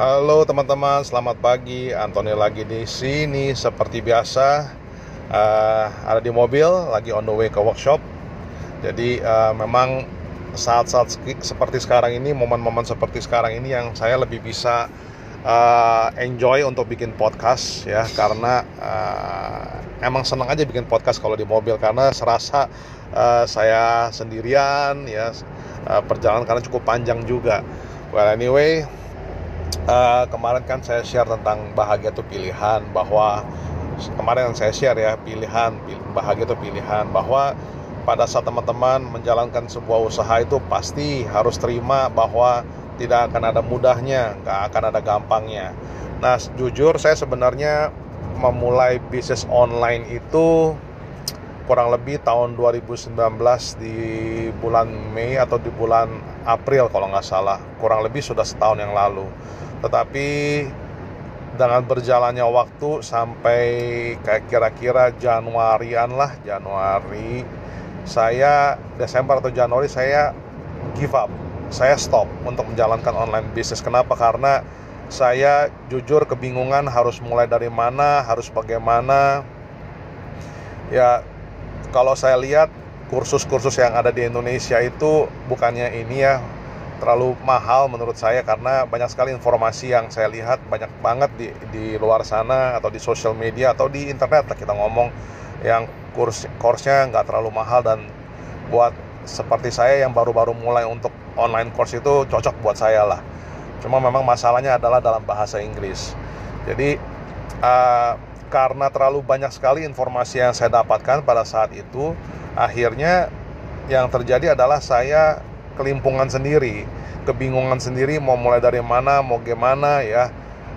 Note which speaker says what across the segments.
Speaker 1: Halo teman-teman, selamat pagi. Antoni lagi di sini seperti biasa. Uh, ada di mobil, lagi on the way ke workshop. Jadi uh, memang saat-saat seperti sekarang ini, momen-momen seperti sekarang ini yang saya lebih bisa uh, enjoy untuk bikin podcast ya, karena uh, emang senang aja bikin podcast kalau di mobil karena serasa uh, saya sendirian ya, uh, perjalanan karena cukup panjang juga. Well anyway, uh, kemarin kan saya share tentang bahagia itu pilihan bahwa kemarin yang saya share ya pilihan bahagia itu pilihan bahwa pada saat teman-teman menjalankan sebuah usaha itu pasti harus terima bahwa tidak akan ada mudahnya, nggak akan ada gampangnya. Nah, jujur saya sebenarnya memulai bisnis online itu kurang lebih tahun 2019 di bulan Mei atau di bulan April kalau nggak salah, kurang lebih sudah setahun yang lalu. Tetapi dengan berjalannya waktu sampai kayak kira-kira Januarian lah Januari saya Desember atau Januari saya give up. Saya stop untuk menjalankan online bisnis kenapa? Karena saya jujur kebingungan harus mulai dari mana harus bagaimana. Ya kalau saya lihat kursus-kursus yang ada di Indonesia itu bukannya ini ya terlalu mahal menurut saya karena banyak sekali informasi yang saya lihat banyak banget di di luar sana atau di sosial media atau di internet. Lah kita ngomong yang kurs kursnya nggak terlalu mahal dan buat seperti saya yang baru-baru mulai untuk online course itu cocok buat saya lah. Cuma memang masalahnya adalah dalam bahasa Inggris. Jadi uh, karena terlalu banyak sekali informasi yang saya dapatkan pada saat itu akhirnya yang terjadi adalah saya kelimpungan sendiri, kebingungan sendiri mau mulai dari mana, mau gimana ya.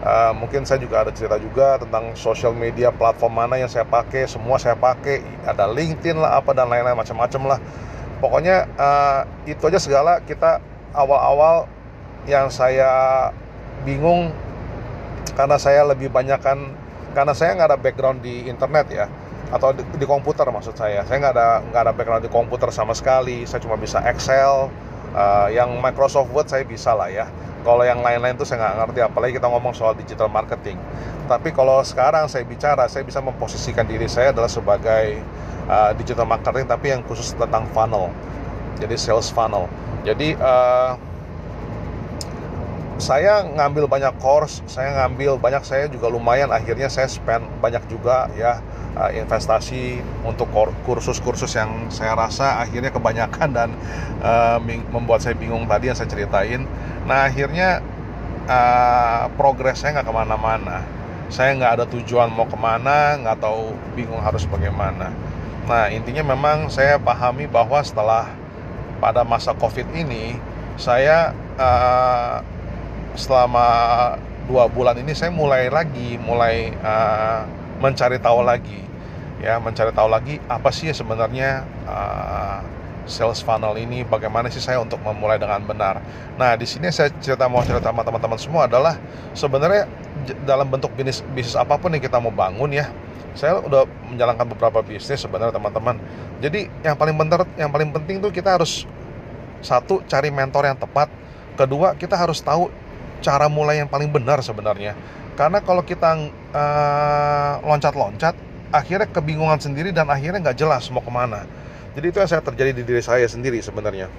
Speaker 1: Uh, mungkin saya juga ada cerita juga tentang social media platform mana yang saya pakai, semua saya pakai, ada LinkedIn lah apa dan lain-lain macam-macam lah. Pokoknya uh, itu aja segala. Kita awal-awal yang saya bingung karena saya lebih banyak kan karena saya nggak ada background di internet ya. Atau di, di komputer maksud saya. Saya nggak ada nggak ada background di komputer sama sekali. Saya cuma bisa Excel uh, yang Microsoft Word saya bisa lah ya. Kalau yang lain-lain tuh saya nggak ngerti apalagi kita ngomong soal digital marketing. Tapi kalau sekarang saya bicara saya bisa memposisikan diri saya adalah sebagai uh, digital marketing tapi yang khusus tentang funnel. Jadi sales funnel. Jadi uh, saya ngambil banyak course, saya ngambil banyak saya juga lumayan akhirnya saya spend banyak juga ya uh, investasi untuk kursus-kursus yang saya rasa akhirnya kebanyakan dan uh, membuat saya bingung tadi yang saya ceritain. Nah akhirnya uh, progres saya nggak ke mana-mana. Saya nggak ada tujuan mau ke mana, nggak tahu bingung harus bagaimana. Nah intinya memang saya pahami bahwa setelah pada masa COVID ini saya uh, selama dua bulan ini saya mulai lagi mulai uh, mencari tahu lagi ya mencari tahu lagi apa sih sebenarnya uh, sales funnel ini bagaimana sih saya untuk memulai dengan benar. Nah, di sini saya cerita mau cerita sama teman-teman semua adalah sebenarnya dalam bentuk bisnis bisnis apa pun yang kita mau bangun ya. Saya udah menjalankan beberapa bisnis sebenarnya teman-teman. Jadi yang paling benar yang paling penting tuh kita harus satu cari mentor yang tepat. Kedua, kita harus tahu cara mulai yang paling benar sebenarnya. Karena kalau kita uh, loncat-loncat, akhirnya kebingungan sendiri dan akhirnya nggak jelas mau ke mana. Jadi itu yang saya terjadi di diri saya sendiri sebenarnya.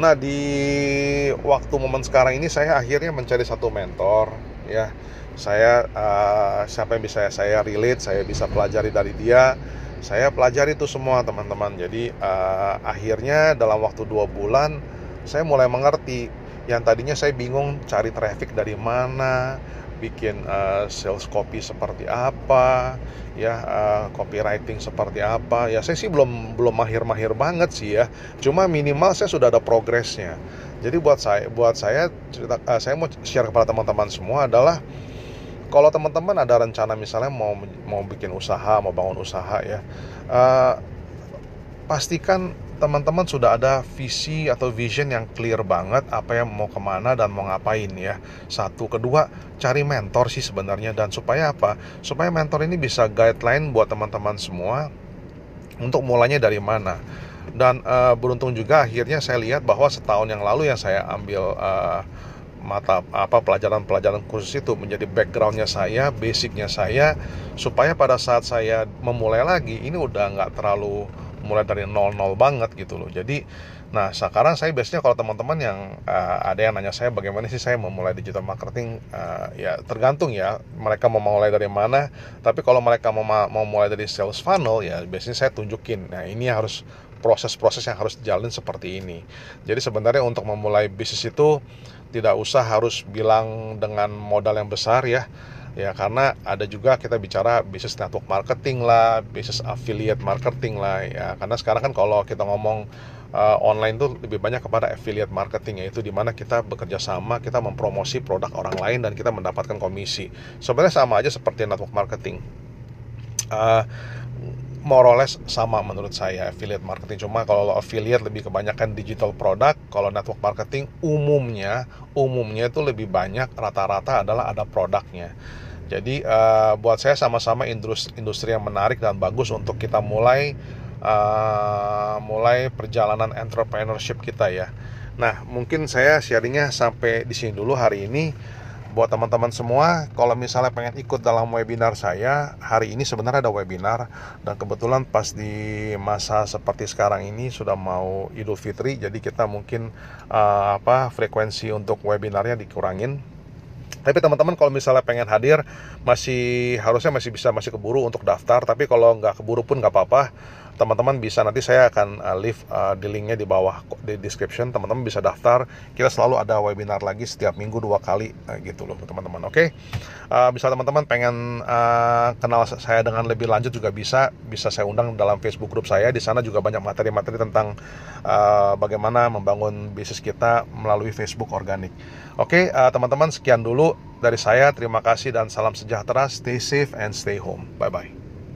Speaker 1: Nah di waktu momen sekarang ini saya akhirnya mencari satu mentor ya. Saya uh, siapa yang bisa saya relate, saya bisa pelajari dari dia. Saya pelajari itu semua teman-teman. Jadi uh, akhirnya dalam waktu dua bulan saya mulai mengerti yang tadinya saya bingung cari traffic dari mana bikin uh, sales copy seperti apa ya uh, copywriting seperti apa. Ya saya sih belum belum mahir-mahir banget sih ya. Cuma minimal saya sudah ada progresnya. Jadi buat saya buat saya cerita uh, saya mau share kepada teman-teman semua adalah kalau teman-teman ada rencana misalnya mau mau bikin usaha mau bangun usaha ya uh, pastikan teman-teman sudah ada visi atau vision yang clear banget apa yang mau ke mana dan mau ngapain ya. Satu kedua cari mentor sih sebenarnya. Dan supaya apa? Supaya mentor ini bisa guideline buat teman-teman semua untuk mulainya dari mana. Dan uh, beruntung juga akhirnya saya lihat bahwa setahun yang lalu yang saya ambil uh, mata apa pelajaran-pelajaran khusus itu menjadi backgroundnya saya, basicnya saya, supaya pada saat saya memulai lagi ini udah nggak terlalu mulai dari nol-nol banget gitu loh. Jadi, nah sekarang saya biasanya kalau teman-teman yang uh, ada yang nanya saya bagaimana sih saya memulai digital marketing, uh, ya tergantung ya mereka mau mulai dari mana. Tapi kalau mereka mau mau mulai dari sales funnel ya biasanya saya tunjukin. Nah ini harus proses-proses yang harus dijalin seperti ini. Jadi sebenarnya untuk memulai bisnis itu tidak usah harus bilang dengan modal yang besar ya ya karena ada juga kita bicara bisnis network marketing lah bisnis affiliate marketing lah ya. Karena sekarang kan kalau kita ngomong uh, online tuh lebih banyak kepada affiliate marketing yaitu di mana kita bekerja sama kita mempromosi produk orang lain dan kita mendapatkan komisi. Sebenarnya sama aja seperti network marketing. Uh, more or less sama menurut saya affiliate marketing. Cuma kalau affiliate lebih kebanyakan digital product kalau network marketing umumnya umumnya itu lebih banyak rata-rata adalah ada produknya. Jadi uh, buat saya sama-sama industri, industri yang menarik dan bagus untuk kita mulai uh, mulai perjalanan entrepreneurship kita ya. Nah mungkin saya sharingnya sampai di sini dulu hari ini buat teman-teman semua kalau misalnya pengen ikut dalam webinar saya hari ini sebenarnya ada webinar. Dan kebetulan pas di masa seperti sekarang ini sudah mau Idul Fitri jadi kita mungkin uh, apa frekuensi untuk webinarnya dikurangin. Tapi teman-teman kalau misalnya pengen hadir masih harusnya masih bisa masih keburu untuk daftar. Tapi kalau nggak keburu pun nggak apa-apa teman-teman bisa nanti saya akan uh, leave uh, di linknya di bawah di description. Teman-teman bisa daftar. Kita selalu ada webinar lagi setiap minggu dua kali uh, gitu loh teman-teman oke? Okay? uh, bisa teman-teman pengen uh, kenal saya dengan lebih lanjut juga bisa. Bisa saya undang dalam Facebook grup saya. Di sana juga banyak materi-materi tentang uh, bagaimana membangun bisnis kita melalui Facebook organik. Oke okay, uh, teman-teman sekian dulu dari saya. Terima kasih dan salam sejahtera. Stay safe and stay home. Bye bye